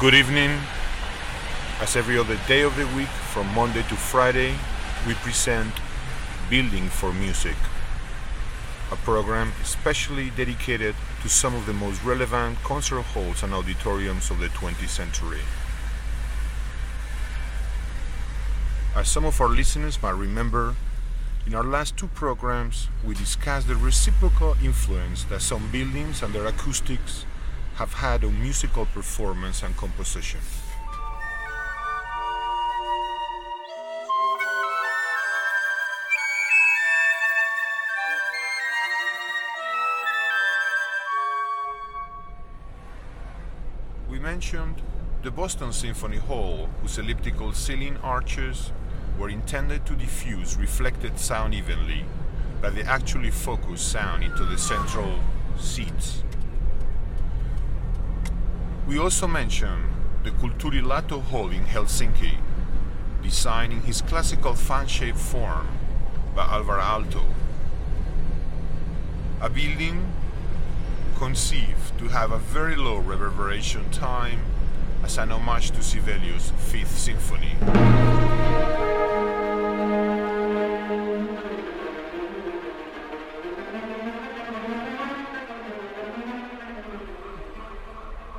Good evening. As every other day of the week, from Monday to Friday, we present Building for Music, a program especially dedicated to some of the most relevant concert halls and auditoriums of the 20th century. As some of our listeners might remember, in our last two programs, we discussed the reciprocal influence that some buildings and their acoustics have had on musical performance and composition. We mentioned the Boston Symphony Hall, whose elliptical ceiling arches were intended to diffuse reflected sound evenly, but they actually focus sound into the central seats. We also mention the Kulttuurilato Hall in Helsinki, designed in his classical fan-shaped form by Alvar Aalto. A building conceived to have a very low reverberation time as an homage to Sibelius' Fifth Symphony.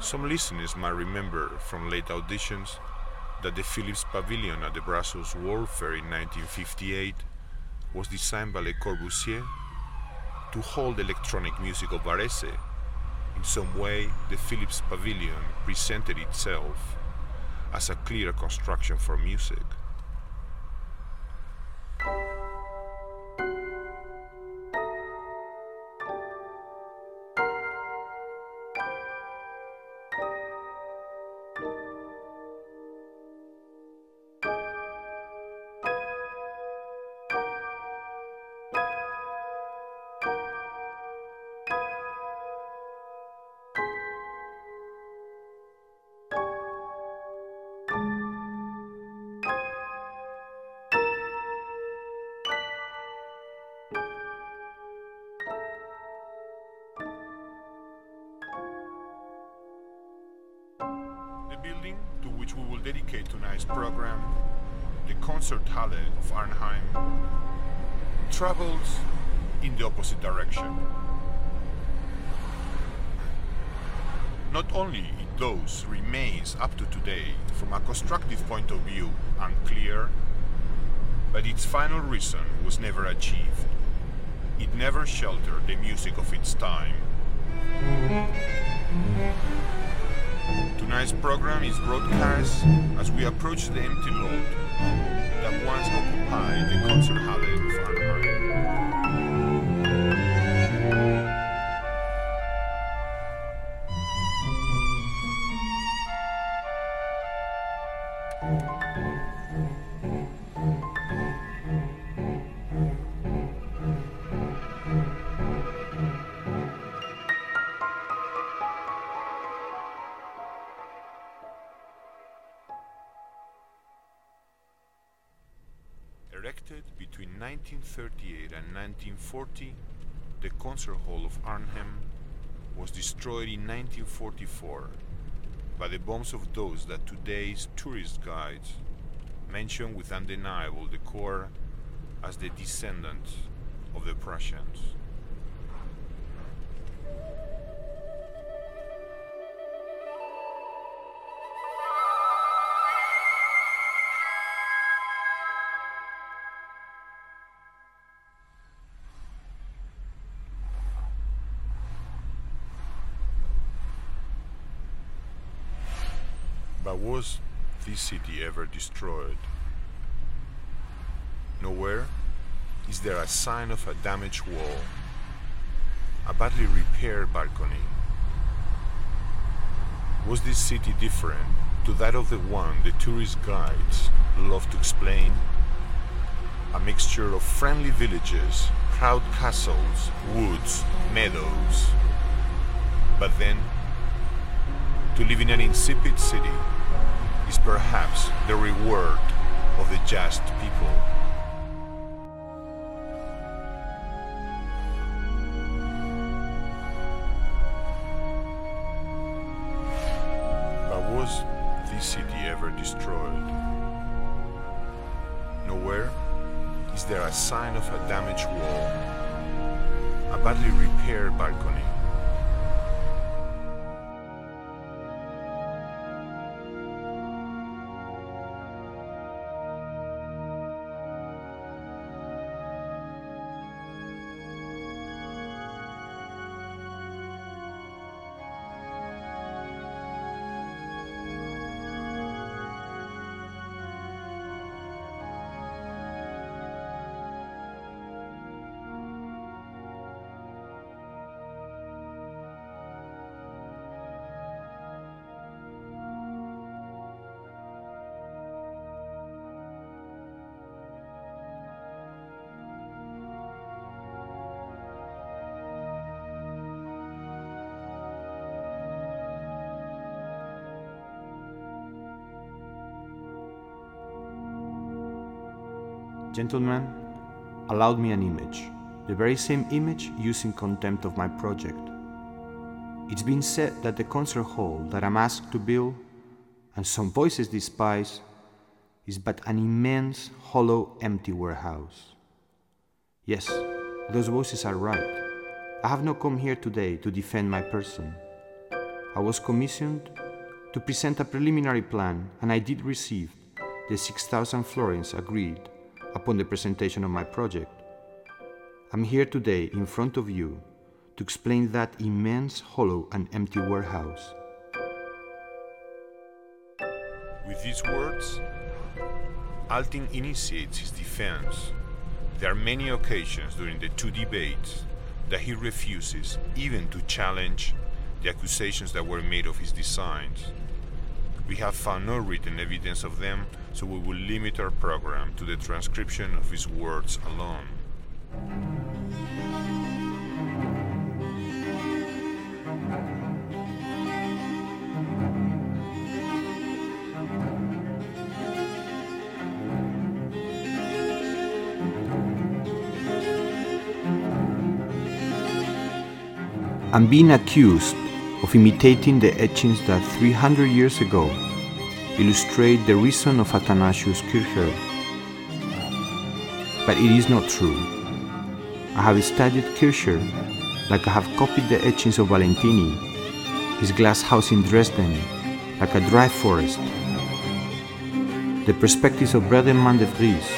Some listeners might remember from late auditions that the Philips Pavilion at the Brussels World Fair in 1958 was designed by Le Corbusier to hold electronic music of Varese. In some way, the Philips Pavilion presented itself as a clear construction for music. Which we will dedicate tonight's program, the Concerthalle of Arnhem, travels in the opposite direction. Not only it thus remains up to today from a constructive point of view unclear, but its final reason was never achieved. It never sheltered the music of its time. Tonight's program is broadcast as we approach the empty lot that once occupied the concert hall of Arnhem. Erected 1938 and 1940, the concert hall of Arnhem was destroyed in 1944 by the bombs of those that today's tourist guides mention with undeniable decor as the descendants of the Prussians. But was this city ever destroyed? Nowhere is there a sign of a damaged wall, a badly repaired balcony. Was this city different to that of the one the tourist guides love to explain? A mixture of friendly villages, proud castles, woods, meadows. But then, to live in an insipid city is perhaps the reward of the just people. But was this city ever destroyed? Nowhere is there a sign of a damaged wall, a badly repaired balcony. Gentlemen, allowed me an image, the very same image used in contempt of my project. It's been said that the concert hall that I'm asked to build, and some voices despise, is but an immense, hollow, empty warehouse. Yes, those voices are right. I have not come here today to defend my person. I was commissioned to present a preliminary plan, and I did receive the 6,000 florins agreed upon the presentation of my project. I'm here today in front of you to explain that immense, hollow, and empty warehouse. With these words, Alting initiates his defense. There are many occasions during the two debates that he refuses even to challenge the accusations that were made of his designs. We have found no written evidence of them, so we will limit our program to the transcription of his words alone. I'm being accused of imitating the etchings that 300 years ago illustrate the reason of Athanasius Kircher. But it is not true. I have studied Kircher like I have copied the etchings of Valentini, his glass house in Dresden, like a dry forest, the perspectives of Vredeman de Vries,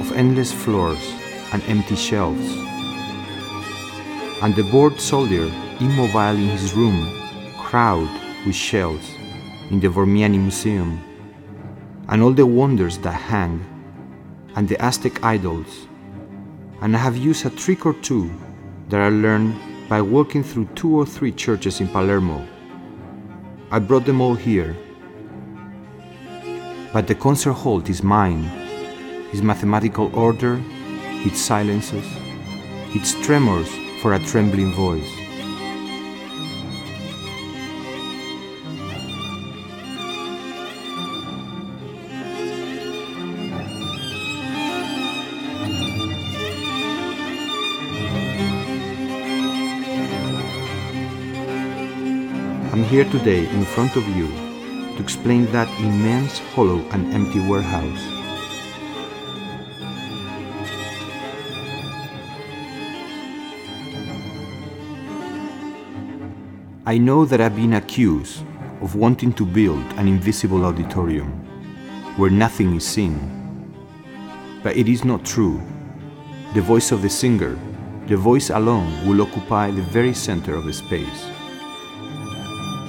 of endless floors and empty shelves, and the bored soldier immobile in his room, crowded with shells in the Vormiani Museum, and all the wonders that hang, and the Aztec idols. And I have used a trick or two that I learned by walking through two or three churches in Palermo. I brought them all here. But the concert hall is mine, its mathematical order, its silences, its tremors for a trembling voice. I'm here today in front of you to explain that immense, hollow, and empty warehouse. I know that I've been accused of wanting to build an invisible auditorium where nothing is seen. But it is not true. The voice of the singer, the voice alone, will occupy the very center of the space.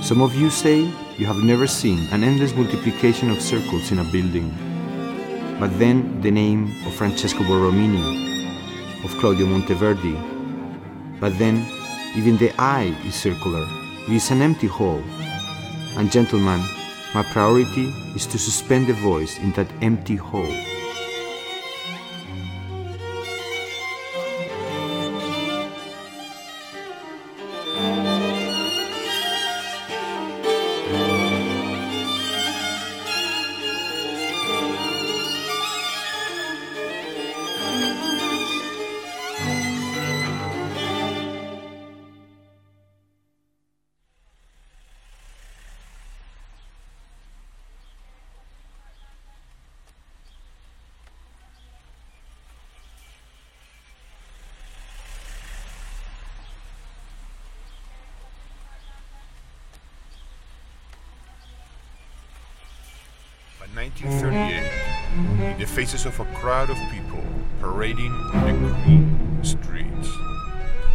Some of you say you have never seen an endless multiplication of circles in a building. But then the name of Francesco Borromini, of Claudio Monteverdi. But then even the eye is circular is an empty hall. And gentlemen, my priority is to suspend the voice in that empty hall. 1938, in the faces of a crowd of people parading on the green streets,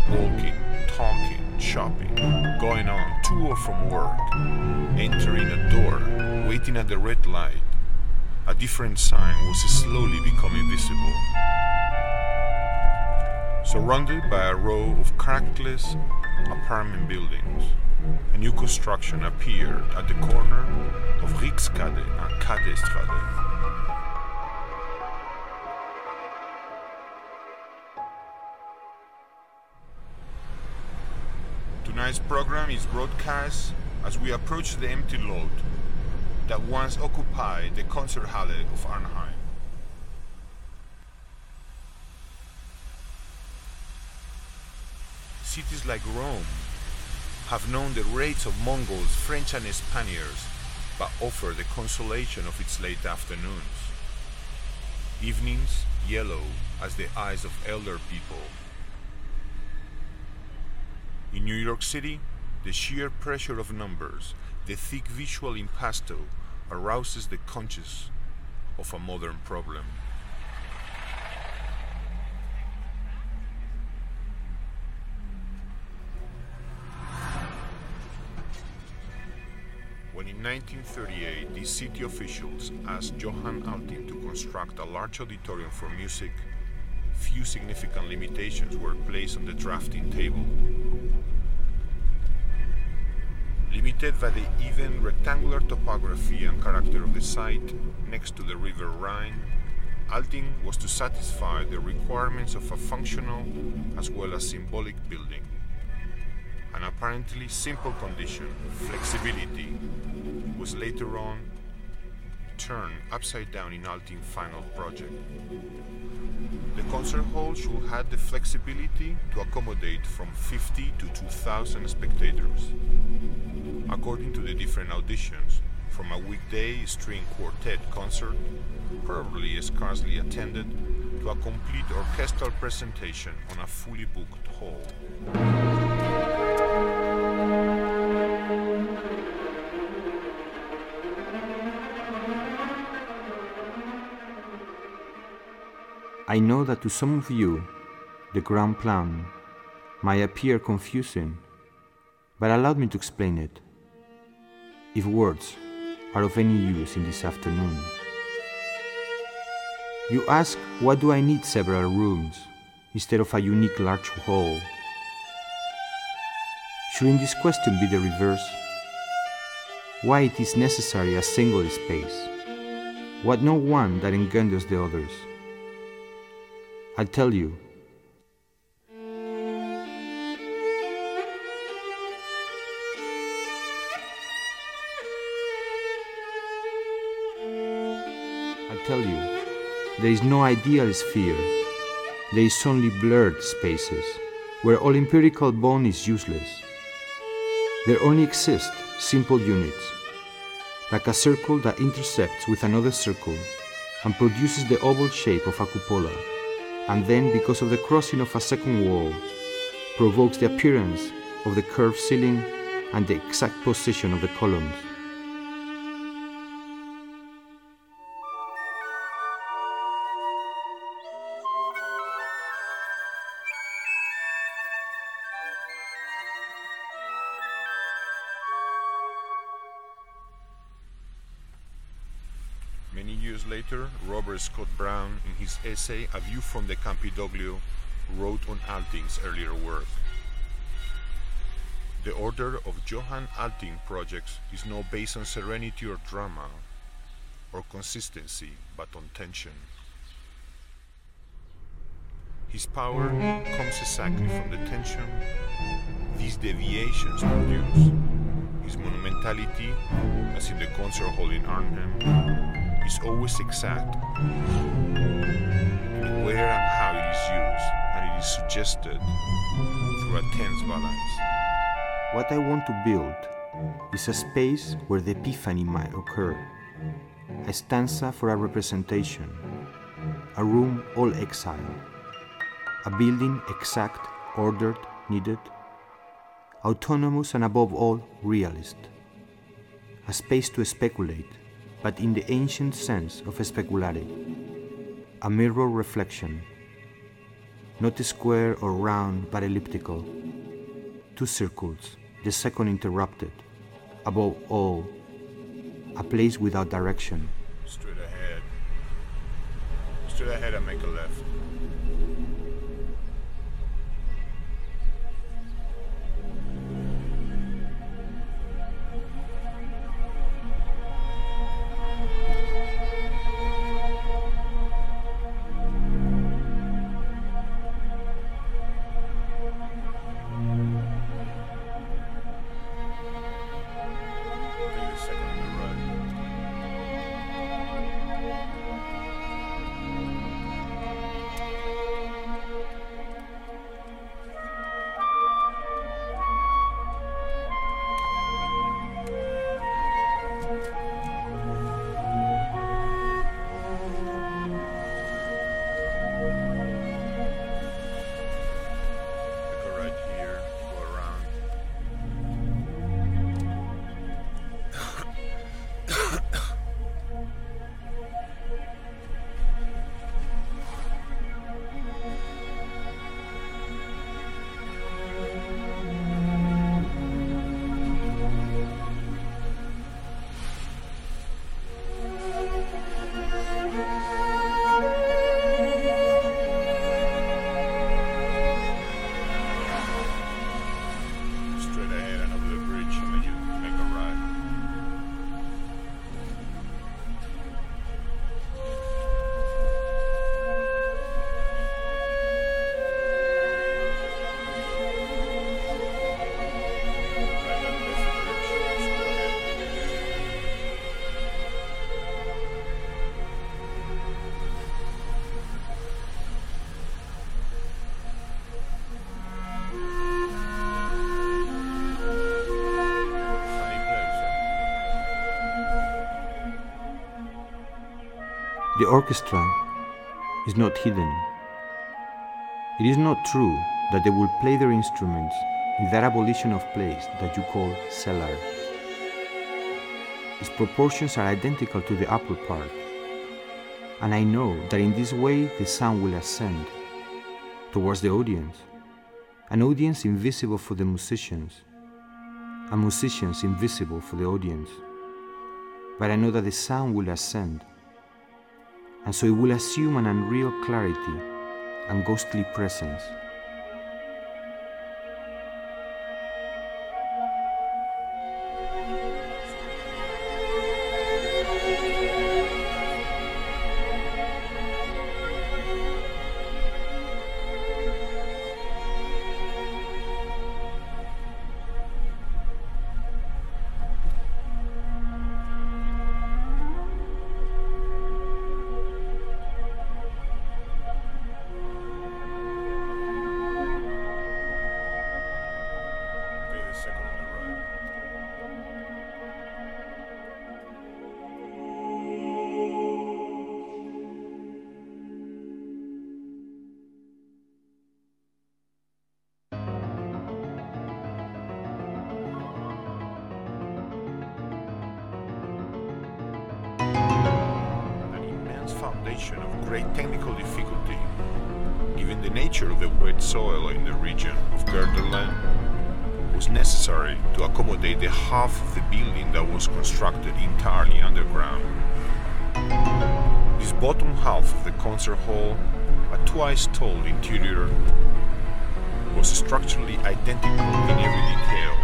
walking, talking, shopping, going on to or from work, entering a door, waiting at the red light, a different sign was slowly becoming visible. Surrounded by a row of crackless apartment buildings, a new construction appeared at the corner of Rikskade and Kadestrade. Tonight's program is broadcast as we approach the empty lot that once occupied the concert hall of Arnhem. Cities like Rome have known the raids of Mongols, French, and Spaniards, but offer the consolation of its late afternoons. Evenings yellow as the eyes of elder people. In New York City, the sheer pressure of numbers, the thick visual impasto, arouses the conscience of a modern problem. In 1938 the city officials asked Johann Alting to construct a large auditorium for music, few significant limitations were placed on the drafting table. Limited by the even rectangular topography and character of the site next to the river Rhine, Alting was to satisfy the requirements of a functional as well as symbolic building. An apparently simple condition, flexibility, was later on turned upside down in Alting's final project. The concert hall should have the flexibility to accommodate from 50 to 2,000 spectators. According to the different auditions, from a weekday string quartet concert, probably scarcely attended, to a complete orchestral presentation on a fully booked hall. I know that to some of you, the ground plan might appear confusing, but allow me to explain it. If words are of any use in this afternoon. You ask, why do I need several rooms instead of a unique large hall? Shouldn't this question be the reverse? Why it is necessary a single space? What no one that engenders the others? I'll tell you. I'll tell you. There is no ideal sphere. There is only blurred spaces, where all empirical bone is useless. There only exist simple units, like a circle that intersects with another circle and produces the oval shape of a cupola and then, because of the crossing of a second wall, provokes the appearance of the curved ceiling and the exact position of the columns. Robert Scott Brown, in his essay A View from the Campidoglio, wrote on Alting's earlier work. The order of Johann Alting projects is not based on serenity or drama, or consistency, but on tension. His power comes exactly from the tension these deviations produce. His monumentality, as in the concert hall in Arnhem, is always exact. In where and how it is used, and it is suggested through a tense balance. What I want to build is a space where the epiphany might occur, a stanza for a representation, a room all exile, a building exact, ordered, needed, autonomous and above all realist, a space to speculate, but in the ancient sense of a speculare, a mirror reflection, not square or round but elliptical, two circles, the second interrupted, above all, a place without direction. Straight ahead. Straight ahead and make a left. Orchestra is not hidden. It is not true that they will play their instruments in that abolition of place that you call cellar. Its proportions are identical to the upper part, and I know that in this way the sound will ascend towards the audience, an audience invisible for the musicians, and musicians invisible for the audience. But I know that the sound will ascend and so it will assume an unreal clarity and ghostly presence. Of great technical difficulty, given the nature of the wet soil in the region of Gelderland, was necessary to accommodate the half of the building that was constructed entirely underground. This bottom half of the concert hall, a twice tall interior, was structurally identical in every detail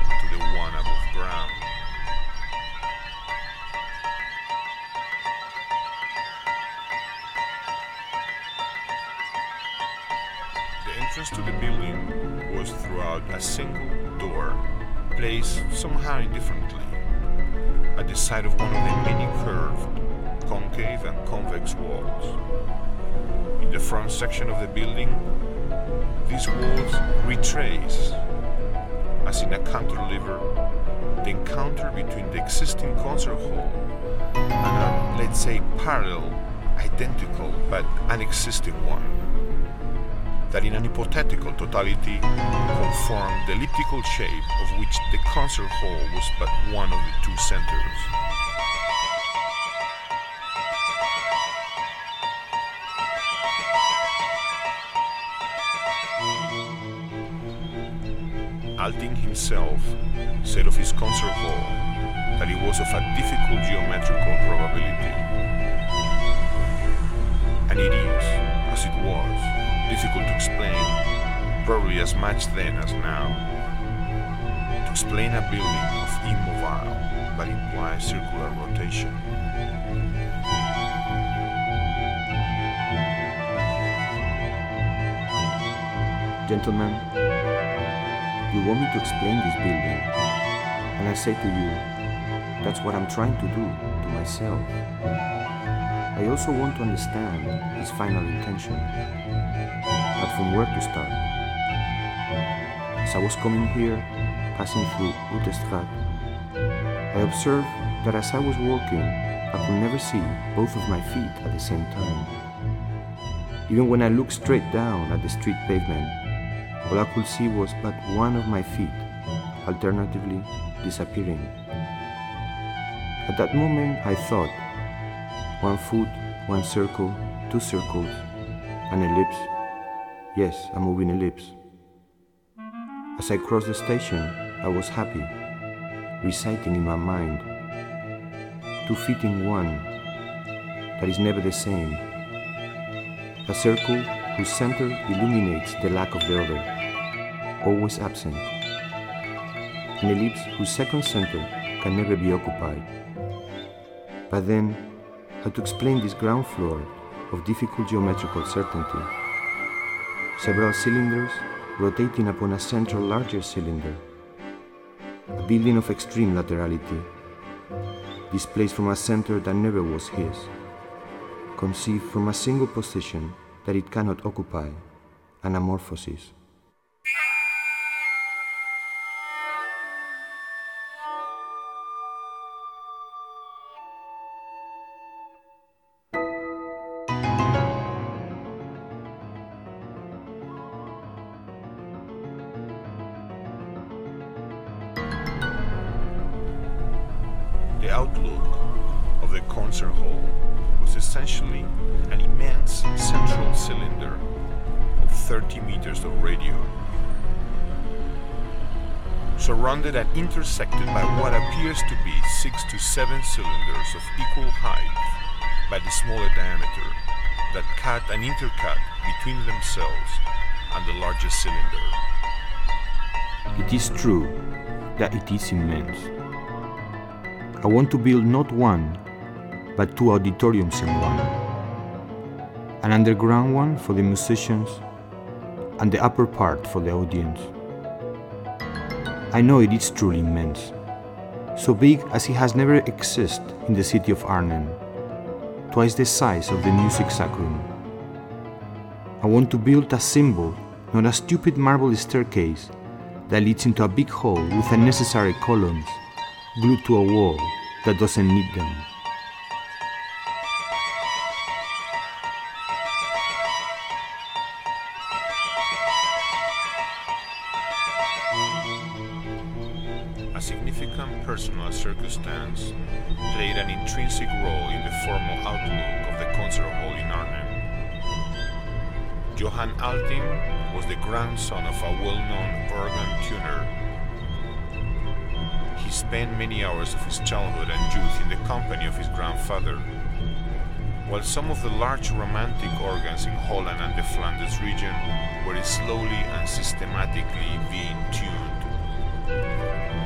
front section of the building, these walls retrace, as in a cantilever, the encounter between the existing concert hall and a, let's say, parallel, identical, but unexisting one that in an hypothetical totality conformed the elliptical shape of which the concert hall was but one of the two centers. Himself said of his concert hall that it was of a difficult geometrical probability. And it is, as it was, difficult to explain, probably as much then as now. To explain a building of immobile but implies circular rotation. Gentlemen, you want me to explain this building, and I say to you, that's what I'm trying to do to myself. I also want to understand his final intention, but from where to start? As I was coming here, passing through Utestraat, I observed that as I was walking, I could never see both of my feet at the same time. Even when I looked straight down at the street pavement, all I could see was but one of my feet, alternatively disappearing. At that moment, I thought one foot, one circle, two circles, an ellipse. Yes, a moving ellipse. As I crossed the station, I was happy, reciting in my mind two feet in one that is never the same. A circle whose center illuminates the lack of the other always absent. An ellipse whose second center can never be occupied. But then, how to explain this ground floor of difficult geometrical certainty? Several cylinders rotating upon a central larger cylinder. A building of extreme laterality, displaced from a center that never was his, conceived from a single position that it cannot occupy, an concert hall was essentially an immense central cylinder of 30 meters of radius, surrounded and intersected by what appears to be six to seven cylinders of equal height but smaller diameter that cut and intercut between themselves and the largest cylinder. It is true that it is immense. I want to build not one, but two auditoriums in one. An underground one for the musicians, and the upper part for the audience. I know it is truly immense, so big as it has never existed in the city of Arnhem, twice the size of the Musis Sacrum. I want to build a symbol, not a stupid marble staircase that leads into a big hall with unnecessary columns glued to a wall that doesn't need them.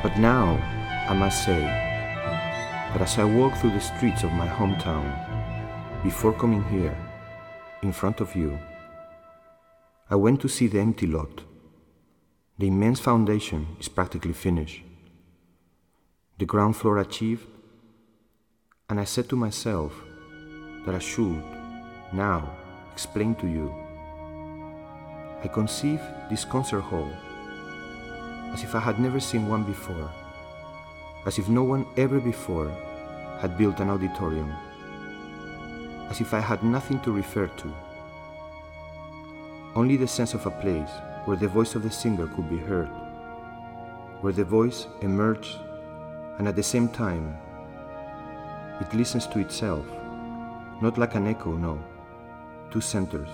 But now, I must say that as I walk through the streets of my hometown, before coming here, in front of you, I went to see the empty lot. The immense foundation is practically finished. The ground floor achieved, and I said to myself that I should now explain to you. I conceived this concert hall as if I had never seen one before, as if no one ever before had built an auditorium, as if I had nothing to refer to, only the sense of a place where the voice of the singer could be heard, where the voice emerged and at the same time it listens to itself, not like an echo, no, two centers,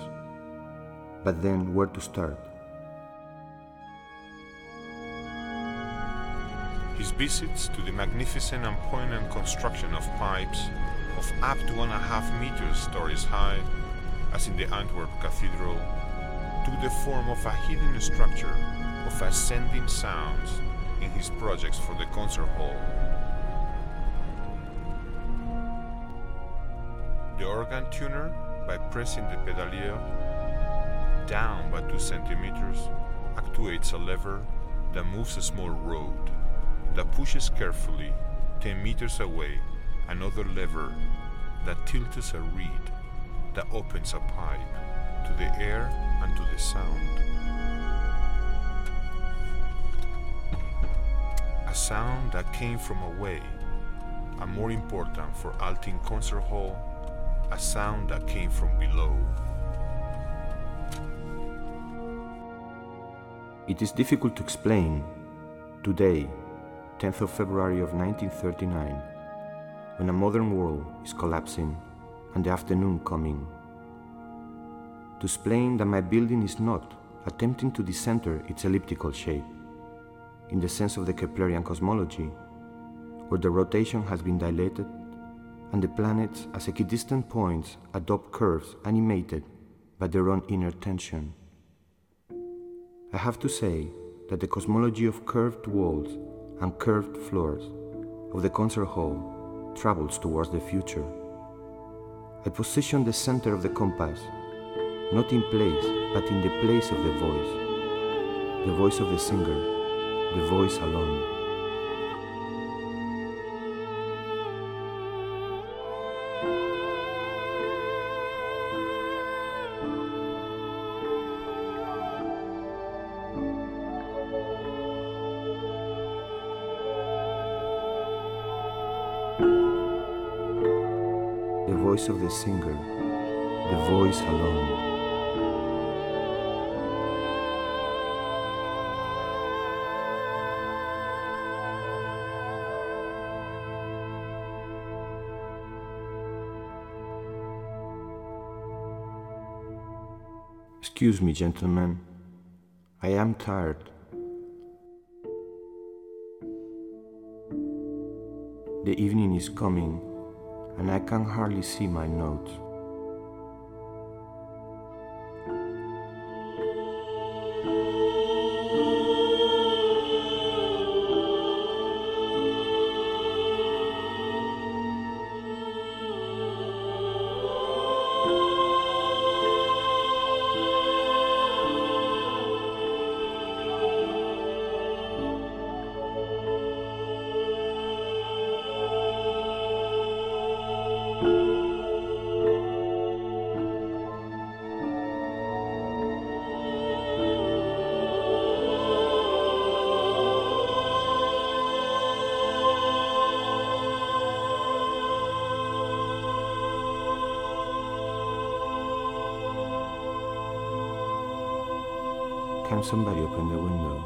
but then where to start. Visits to the magnificent and poignant construction of pipes of up to one and a half meters stories high, as in the Antwerp Cathedral, took the form of a hidden structure of ascending sounds in his projects for the concert hall. The organ tuner, by pressing the pedalier down by 2 centimeters, actuates a lever that moves a small road, that pushes carefully 10 meters away another lever that tilts a reed, that opens a pipe to the air and to the sound. A sound that came from away, and more important for Alting Concert Hall, a sound that came from below. It is difficult to explain. Today, 10th of February of 1939, when a modern world is collapsing and the afternoon coming. To explain that my building is not attempting to decenter its elliptical shape, in the sense of the Keplerian cosmology, where the rotation has been dilated and the planets as equidistant points adopt curves animated by their own inner tension. I have to say that the cosmology of curved walls and curved floors of the concert hall travels towards the future. I position the center of the compass not in place but in the place of the voice, the voice of the singer the voice alone. The singer, the voice alone. Excuse me, gentlemen. I am tired. The evening is coming, and I can hardly see my notes. Somebody open the window?